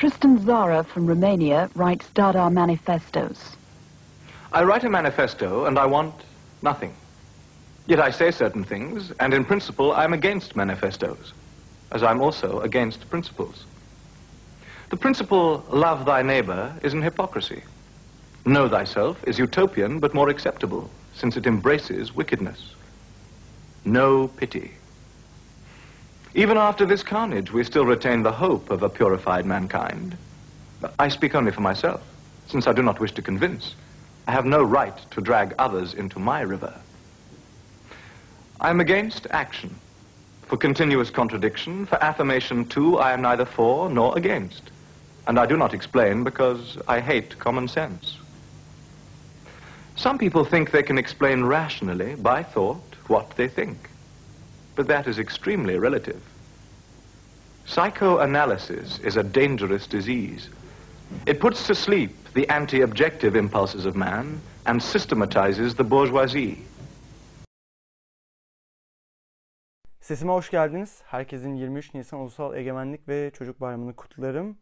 Tristan Zara from Romania writes Dada manifestos. I write a manifesto and I want nothing. Yet I say certain things, and in principle I'm against manifestos, as I'm also against principles. The principle, love thy neighbor, is an hypocrisy. Know thyself is utopian but more acceptable, since it embraces wickedness. No pity. Even after this carnage, we still retain the hope of a purified mankind. I speak only for myself, since I do not wish to convince. I have no right to drag others into my river. I am against action. For continuous contradiction, for affirmation too, I am neither for nor against. And I do not explain because I hate common sense. Some people think they can explain rationally, by thought, what they think but that is extremely relative. Psychoanalysis is a dangerous disease. It puts to sleep the anti-objective impulses of man and systematizes the bourgeoisie. Sesime hoş geldiniz. Herkesin 23 Nisan Ulusal Egemenlik ve Çocuk Bayramı'nı kutlarım.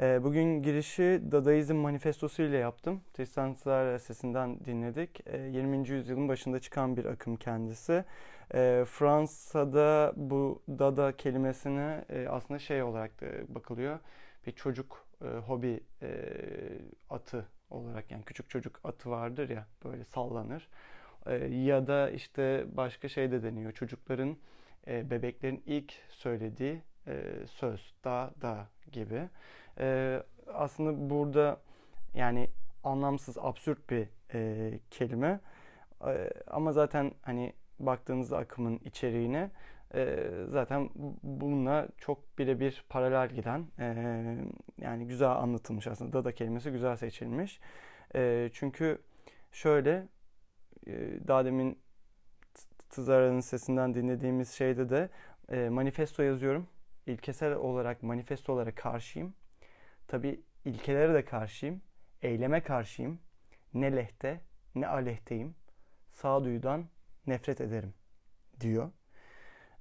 Ee, bugün girişi Dadaizm Manifestosu ile yaptım. Tristan sesinden dinledik. 20. Ee, yüzyılın başında çıkan bir akım kendisi. Ee, Fransa'da bu Dada kelimesine e, aslında şey olarak bakılıyor. Bir çocuk e, hobi e, atı olarak yani küçük çocuk atı vardır ya böyle sallanır. Ya da işte başka şey de deniyor. Çocukların, bebeklerin ilk söylediği söz da da gibi. E, aslında burada yani anlamsız, absürt bir e, kelime. E, ama zaten hani baktığınızda akımın içeriğine e, zaten bununla çok birebir paralel giden e, yani güzel anlatılmış aslında. Dada kelimesi güzel seçilmiş. E, çünkü şöyle e, daha demin Tızara'nın sesinden dinlediğimiz şeyde de manifesto yazıyorum. İlkesel olarak manifesto olarak karşıyım. Tabi ilkelere de karşıyım. Eyleme karşıyım. Ne lehte ne alehteyim. Sağduyudan nefret ederim diyor.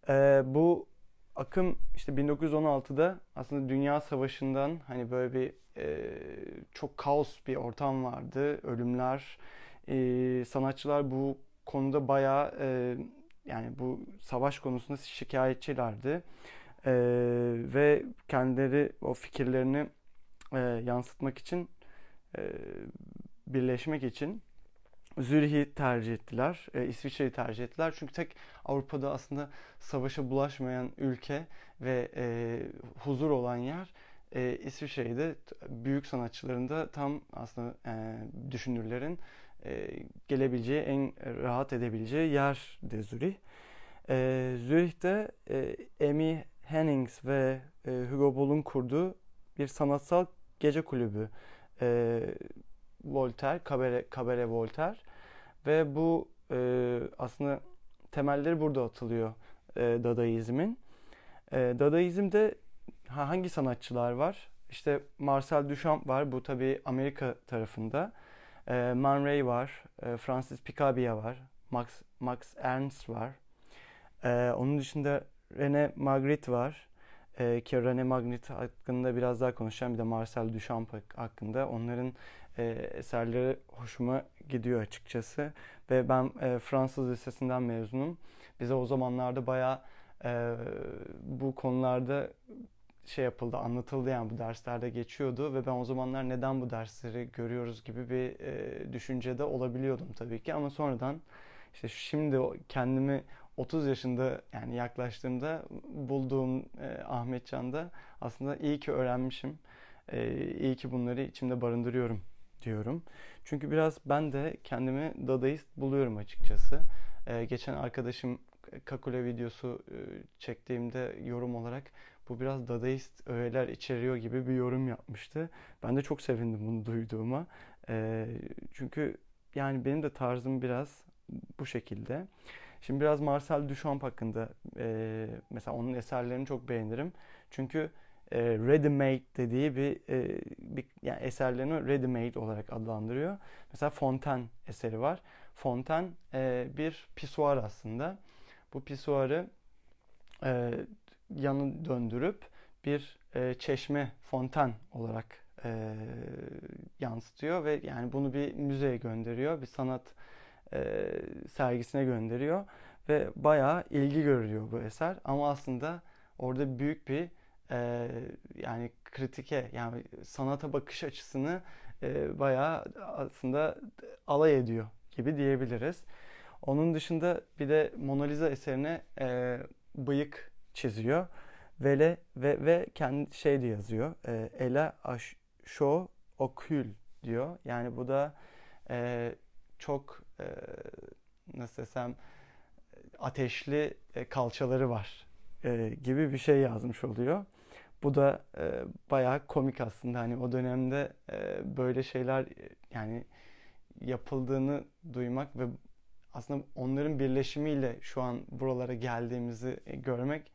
Ee, bu akım işte 1916'da aslında Dünya Savaşı'ndan hani böyle bir e, çok kaos bir ortam vardı. Ölümler, e, sanatçılar bu konuda bayağı e, yani bu savaş konusunda şikayetçilerdi. E, ve kendileri o fikirlerini e, yansıtmak için e, birleşmek için Zürih'i tercih ettiler, e, İsviçre'yi tercih ettiler. Çünkü tek Avrupa'da aslında savaşa bulaşmayan ülke ve e, huzur olan yer e, İsviçre'ydi. Büyük sanatçıların da tam aslında e, düşünürlerin e, gelebileceği, en rahat edebileceği yerdi Zürih. E, Zürih'te e, Amy Hennings ve e, Hugo Boll'un kurduğu bir sanatsal gece kulübü e, Voltaire, Kabere, Kabere Voltaire ve bu e, aslında temelleri burada atılıyor e, Dadaizmin. E, Dadaizm'de hangi sanatçılar var? İşte Marcel Duchamp var. Bu tabi Amerika tarafında. E, Man Ray var. E, Francis Picabia var. Max, Max Ernst var. E, onun dışında René Magritte var e, ki René Magritte hakkında biraz daha konuşacağım. Bir de Marcel Duchamp hakkında. Onların e, eserleri hoşuma gidiyor açıkçası. Ve ben e, Fransız Lisesi'nden mezunum. Bize o zamanlarda bayağı e, bu konularda şey yapıldı, anlatıldı yani bu derslerde geçiyordu ve ben o zamanlar neden bu dersleri görüyoruz gibi bir e, düşüncede olabiliyordum tabii ki ama sonradan işte şimdi kendimi 30 yaşında yani yaklaştığımda bulduğum e, Ahmet aslında iyi ki öğrenmişim. E, iyi ki bunları içimde barındırıyorum diyorum. Çünkü biraz ben de kendimi dadaist buluyorum açıkçası. E, geçen arkadaşım Kakule videosu e, çektiğimde yorum olarak bu biraz dadaist öğeler içeriyor gibi bir yorum yapmıştı. Ben de çok sevindim bunu duyduğuma. E, çünkü yani benim de tarzım biraz bu şekilde. Şimdi biraz Marcel Duchamp hakkında e, mesela onun eserlerini çok beğenirim. Çünkü e, ready made dediği bir, e, bir yani eserlerini ready made olarak adlandırıyor. Mesela Fontaine eseri var. Fontaine e, bir pisuar aslında. Bu pisuarı e, yanı döndürüp bir e, çeşme, fonten olarak e, yansıtıyor ve yani bunu bir müzeye gönderiyor, bir sanat e, sergisine gönderiyor ve bayağı ilgi görülüyor bu eser ama aslında orada büyük bir e, yani kritike yani sanata bakış açısını e, bayağı aslında alay ediyor gibi diyebiliriz. Onun dışında bir de Mona Lisa eserine e, bıyık çiziyor. Vele ve ve kendi şey de yazıyor. E, Ela aşo okül diyor. Yani bu da e, çok e, nasıl desem ateşli e, kalçaları var e, gibi bir şey yazmış oluyor. Bu da e, bayağı komik aslında. Hani o dönemde e, böyle şeyler e, yani yapıldığını duymak ve aslında onların birleşimiyle şu an buralara geldiğimizi e, görmek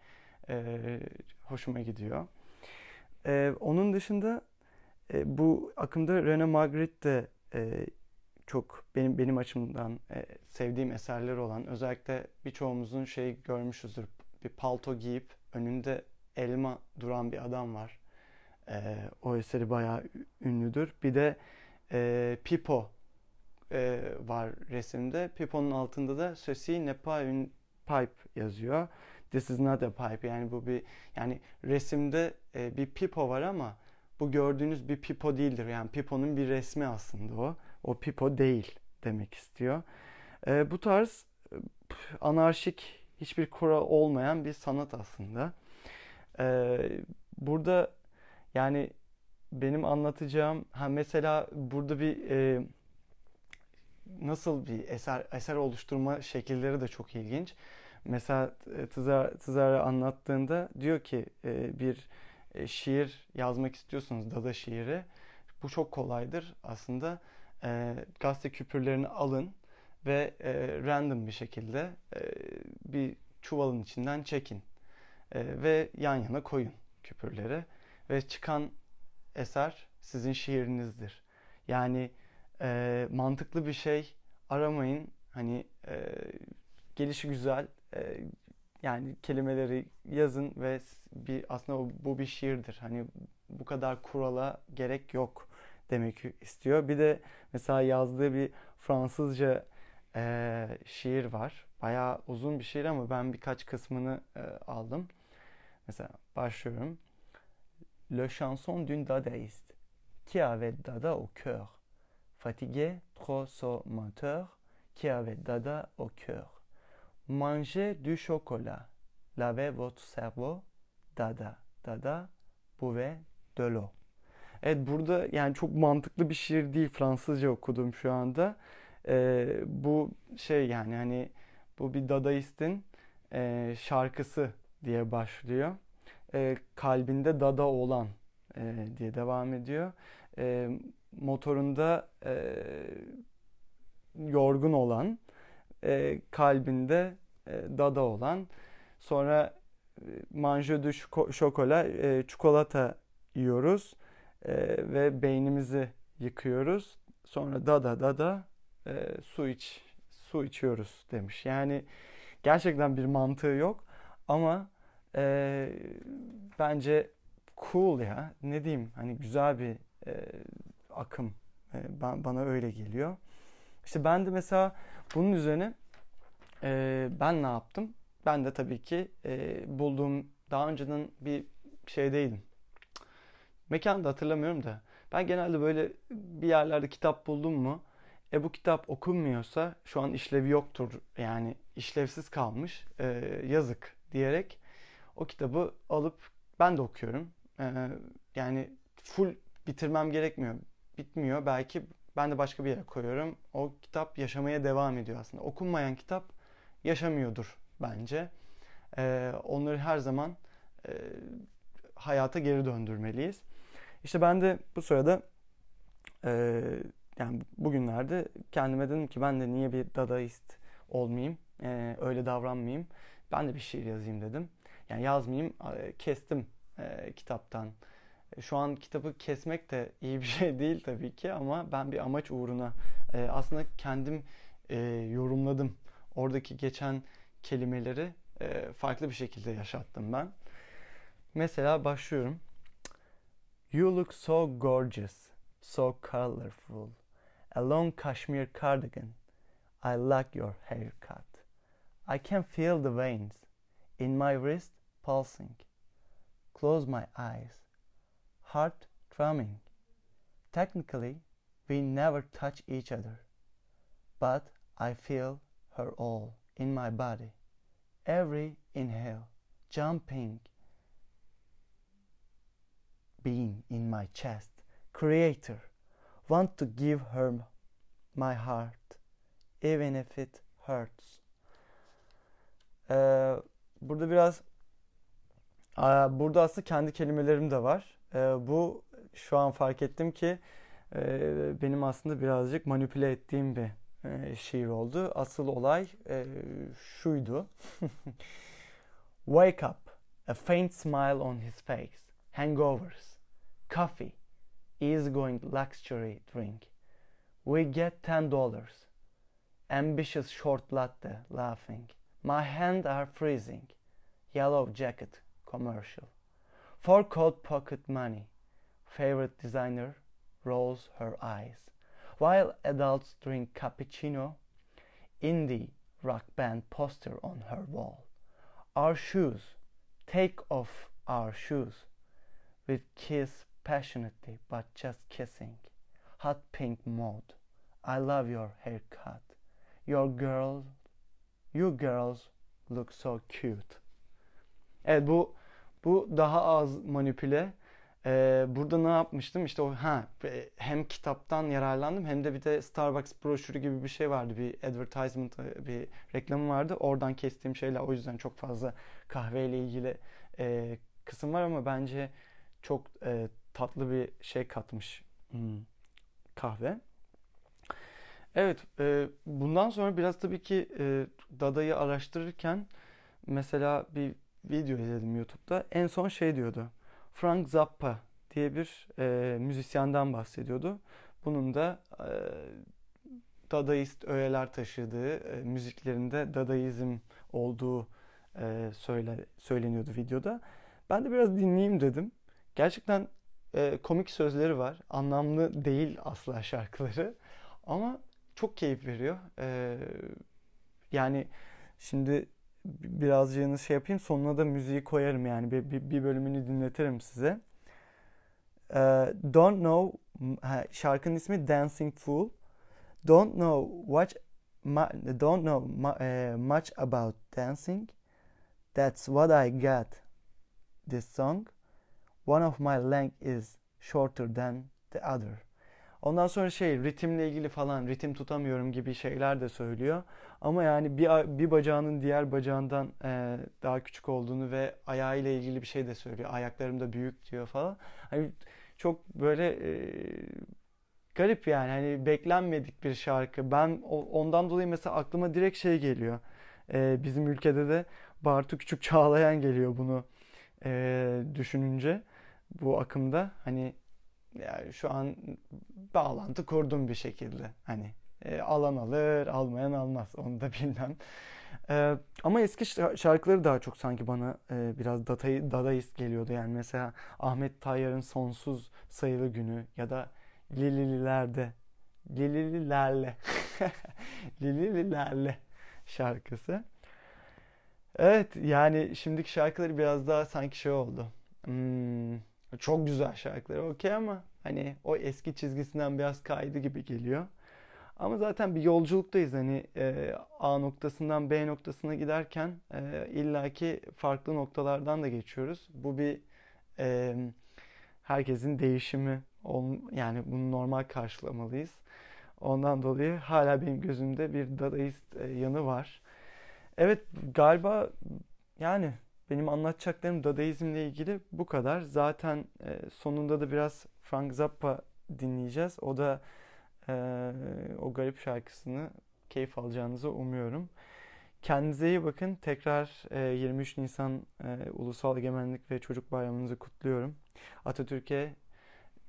e, hoşuma gidiyor. E, onun dışında e, bu akımda Rene Magritte de e, çok benim benim açımdan e, sevdiğim eserler olan özellikle birçoğumuzun şey görmüşüzdür. Bir palto giyip önünde elma duran bir adam var. E, o eseri bayağı ünlüdür. Bir de e, Pipo e, var resimde. Pipo'nun altında da Ceci n'est pas pipe yazıyor. This is not a pipe. Yani bu bir yani resimde e, bir pipo var ama bu gördüğünüz bir pipo değildir. Yani piponun bir resmi aslında o. O pipo değil demek istiyor. E, bu tarz e, anarşik hiçbir kural olmayan bir sanat aslında. E, burada yani benim anlatacağım ha mesela burada bir e, nasıl bir eser eser oluşturma şekilleri de çok ilginç. Mesela Tızar, Tızar'a anlattığında diyor ki e, bir e, şiir yazmak istiyorsunuz Dada şiiri. Bu çok kolaydır aslında. E, gazete küpürlerini alın ve e, random bir şekilde e, bir çuvalın içinden çekin. E, ve yan yana koyun küpürleri. Ve çıkan eser sizin şiirinizdir. Yani e, mantıklı bir şey aramayın. Hani e, gelişi güzel. E, yani kelimeleri yazın ve bir aslında bu bir şiirdir. Hani bu kadar kurala gerek yok demek istiyor. Bir de mesela yazdığı bir Fransızca e, şiir var. Bayağı uzun bir şiir ama ben birkaç kısmını e, aldım. Mesela başlıyorum. Le chanson d'une dadaïste qui avait dada au cœur fatigué, trop sommateur, qui avait dada au cœur. Mangez du chocolat, lavez votre cerveau, dada, dada, buvez de l'eau. Evet burada yani çok mantıklı bir şiir değil Fransızca okudum şu anda. Ee, bu şey yani hani bu bir dadaistin e, şarkısı diye başlıyor. E, kalbinde dada olan e, diye devam ediyor. E, motorunda e, yorgun olan, e, kalbinde e, dada olan, sonra e, manje du şokola, e, çikolata yiyoruz e, ve beynimizi yıkıyoruz. Sonra dada dada e, su iç su içiyoruz demiş. Yani gerçekten bir mantığı yok ama e, bence cool ya ne diyeyim hani güzel bir e, akım. E, ben, bana öyle geliyor. İşte ben de mesela bunun üzerine e, ben ne yaptım? Ben de tabii ki e, bulduğum daha önceden bir şeydeydim. Mekanda hatırlamıyorum da. Ben genelde böyle bir yerlerde kitap buldum mu e bu kitap okunmuyorsa şu an işlevi yoktur yani işlevsiz kalmış e, yazık diyerek o kitabı alıp ben de okuyorum. E, yani full bitirmem gerekmiyor bitmiyor. Belki ben de başka bir yere koyuyorum. O kitap yaşamaya devam ediyor aslında. Okunmayan kitap yaşamıyordur bence. Ee, onları her zaman e, hayata geri döndürmeliyiz. İşte ben de bu sırada e, yani bugünlerde kendime dedim ki ben de niye bir dadaist olmayayım, e, öyle davranmayayım. Ben de bir şiir yazayım dedim. Yani yazmayayım, kestim e, kitaptan şu an kitabı kesmek de iyi bir şey değil tabii ki ama ben bir amaç uğruna e, aslında kendim e, yorumladım. Oradaki geçen kelimeleri e, farklı bir şekilde yaşattım ben. Mesela başlıyorum. You look so gorgeous, so colorful. A long cashmere cardigan. I like your haircut. I can feel the veins in my wrist pulsing. Close my eyes. Heart drumming. Technically, we never touch each other. But I feel her all in my body. Every inhale, jumping being in my chest. Creator, want to give her my heart, even if it hurts. Ee, burada biraz burada aslında kendi kelimelerim de var. Ee, bu şu an fark ettim ki e, benim aslında birazcık manipüle ettiğim bir e, şiir oldu. Asıl olay e, şuydu. Wake up, a faint smile on his face, hangovers, coffee, easygoing luxury drink. We get ten dollars. Ambitious short latte, laughing. My hands are freezing. Yellow jacket, commercial. For cold pocket money. Favorite designer rolls her eyes. While adults drink cappuccino, indie rock band poster on her wall. Our shoes, take off our shoes. With kiss passionately, but just kissing. Hot pink mode. I love your haircut. Your girls, you girls look so cute. Evet bu bu daha az manipüle. Ee, burada ne yapmıştım? İşte o ha hem kitaptan yararlandım hem de bir de Starbucks broşürü gibi bir şey vardı. Bir advertisement, bir reklamı vardı. Oradan kestiğim şeyler o yüzden çok fazla kahveyle ilgili e, kısım var ama bence çok e, tatlı bir şey katmış hmm, kahve. Evet, e, bundan sonra biraz tabii ki e, Dada'yı araştırırken mesela bir video izledim YouTube'da. En son şey diyordu. Frank Zappa diye bir e, müzisyenden bahsediyordu. Bunun da e, Dadaist öğeler taşıdığı, e, müziklerinde Dadaizm olduğu e, söyle, söyleniyordu videoda. Ben de biraz dinleyeyim dedim. Gerçekten e, komik sözleri var. Anlamlı değil asla şarkıları. Ama çok keyif veriyor. E, yani şimdi birazcığını şey yapayım. Sonuna da müziği koyarım yani. Bir, bir, bir bölümünü dinletirim size. Uh, don't know şarkının ismi Dancing Fool. Don't know what don't know much about dancing. That's what I got. This song. One of my leg is shorter than the other. Ondan sonra şey ritimle ilgili falan ritim tutamıyorum gibi şeyler de söylüyor. Ama yani bir, bir bacağının diğer bacağından e, daha küçük olduğunu ve ayağıyla ilgili bir şey de söylüyor. Ayaklarım da büyük diyor falan. Hani çok böyle e, garip yani hani beklenmedik bir şarkı. Ben ondan dolayı mesela aklıma direkt şey geliyor. E, bizim ülkede de Bartu Küçük Çağlayan geliyor bunu e, düşününce bu akımda. Hani yani şu an bağlantı kurdum bir şekilde. Hani e, alan alır, almayan almaz. Onu da bilmem. E, ama eski şarkıları daha çok sanki bana e, biraz datayı, dadaist geliyordu. Yani mesela Ahmet Tayyar'ın Sonsuz Sayılı Günü ya da Lilililer'de Lilililerle Lilililerle şarkısı. Evet yani şimdiki şarkıları biraz daha sanki şey oldu. Hmm, çok güzel şarkıları okey ama hani o eski çizgisinden biraz kaydı gibi geliyor. Ama zaten bir yolculuktayız hani e, A noktasından B noktasına giderken e, illaki farklı noktalardan da geçiyoruz. Bu bir e, herkesin değişimi yani bunu normal karşılamalıyız. Ondan dolayı hala benim gözümde bir dadaist e, yanı var. Evet galiba yani benim anlatacaklarım Dadaizmle ilgili bu kadar. Zaten e, sonunda da biraz Frank Zappa dinleyeceğiz. O da e, o garip şarkısını keyif alacağınızı umuyorum. Kendinize iyi bakın. Tekrar e, 23 Nisan e, Ulusal Egemenlik ve Çocuk Bayramınızı kutluyorum. Atatürk'e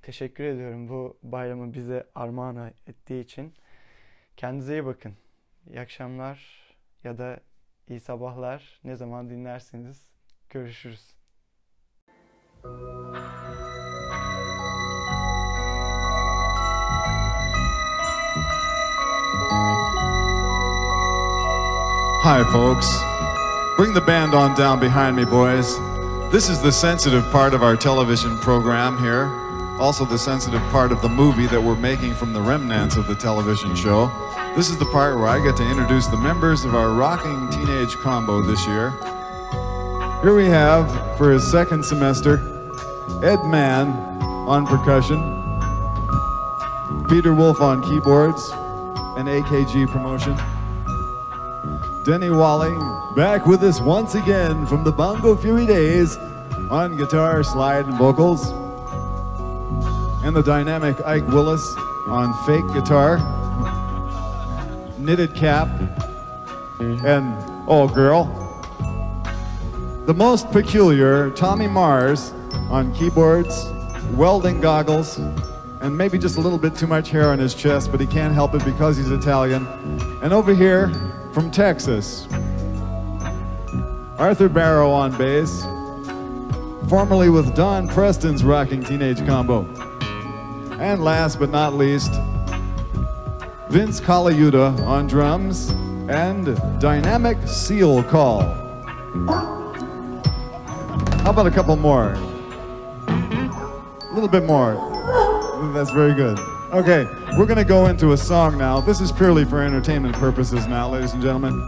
teşekkür ediyorum bu bayramı bize armağan ettiği için. Kendinize iyi bakın. İyi akşamlar ya da iyi sabahlar. Ne zaman dinlerseniz görüşürüz. Hi, folks. Bring the band on down behind me, boys. This is the sensitive part of our television program here. Also, the sensitive part of the movie that we're making from the remnants of the television show. This is the part where I get to introduce the members of our rocking teenage combo this year. Here we have, for his second semester, Ed Mann on percussion, Peter Wolf on keyboards, and AKG promotion. Denny Walling back with us once again from the Bongo Fury days on guitar, slide, and vocals. And the dynamic Ike Willis on fake guitar, knitted cap, and oh girl. The most peculiar Tommy Mars on keyboards, welding goggles, and maybe just a little bit too much hair on his chest, but he can't help it because he's Italian. And over here, from Texas, Arthur Barrow on bass, formerly with Don Preston's rocking teenage combo. And last but not least, Vince Colaiuta on drums and dynamic seal call. How about a couple more? A little bit more. That's very good. Okay, we're going to go into a song now. This is purely for entertainment purposes now, ladies and gentlemen.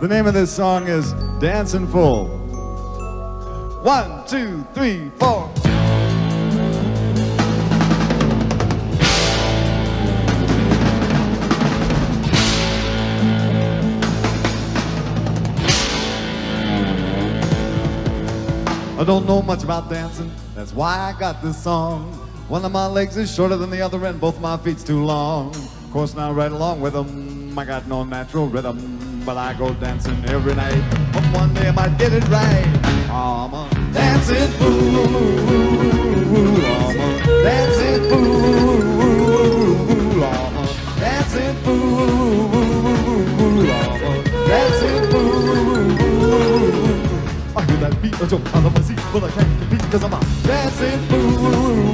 The name of this song is Dancing Full. One, two, three, four. Don't know much about dancing, that's why I got this song. One of my legs is shorter than the other, and both my feet's too long. Of course, now right along with them, I got no natural rhythm, but I go dancing every night. But one day I might get it right. I'm a dancing fool. I'm a dancing fool. I'm a dancing fool. I hear that beat, a jump out of my seat, but I can't compete because I'm a dancing fool.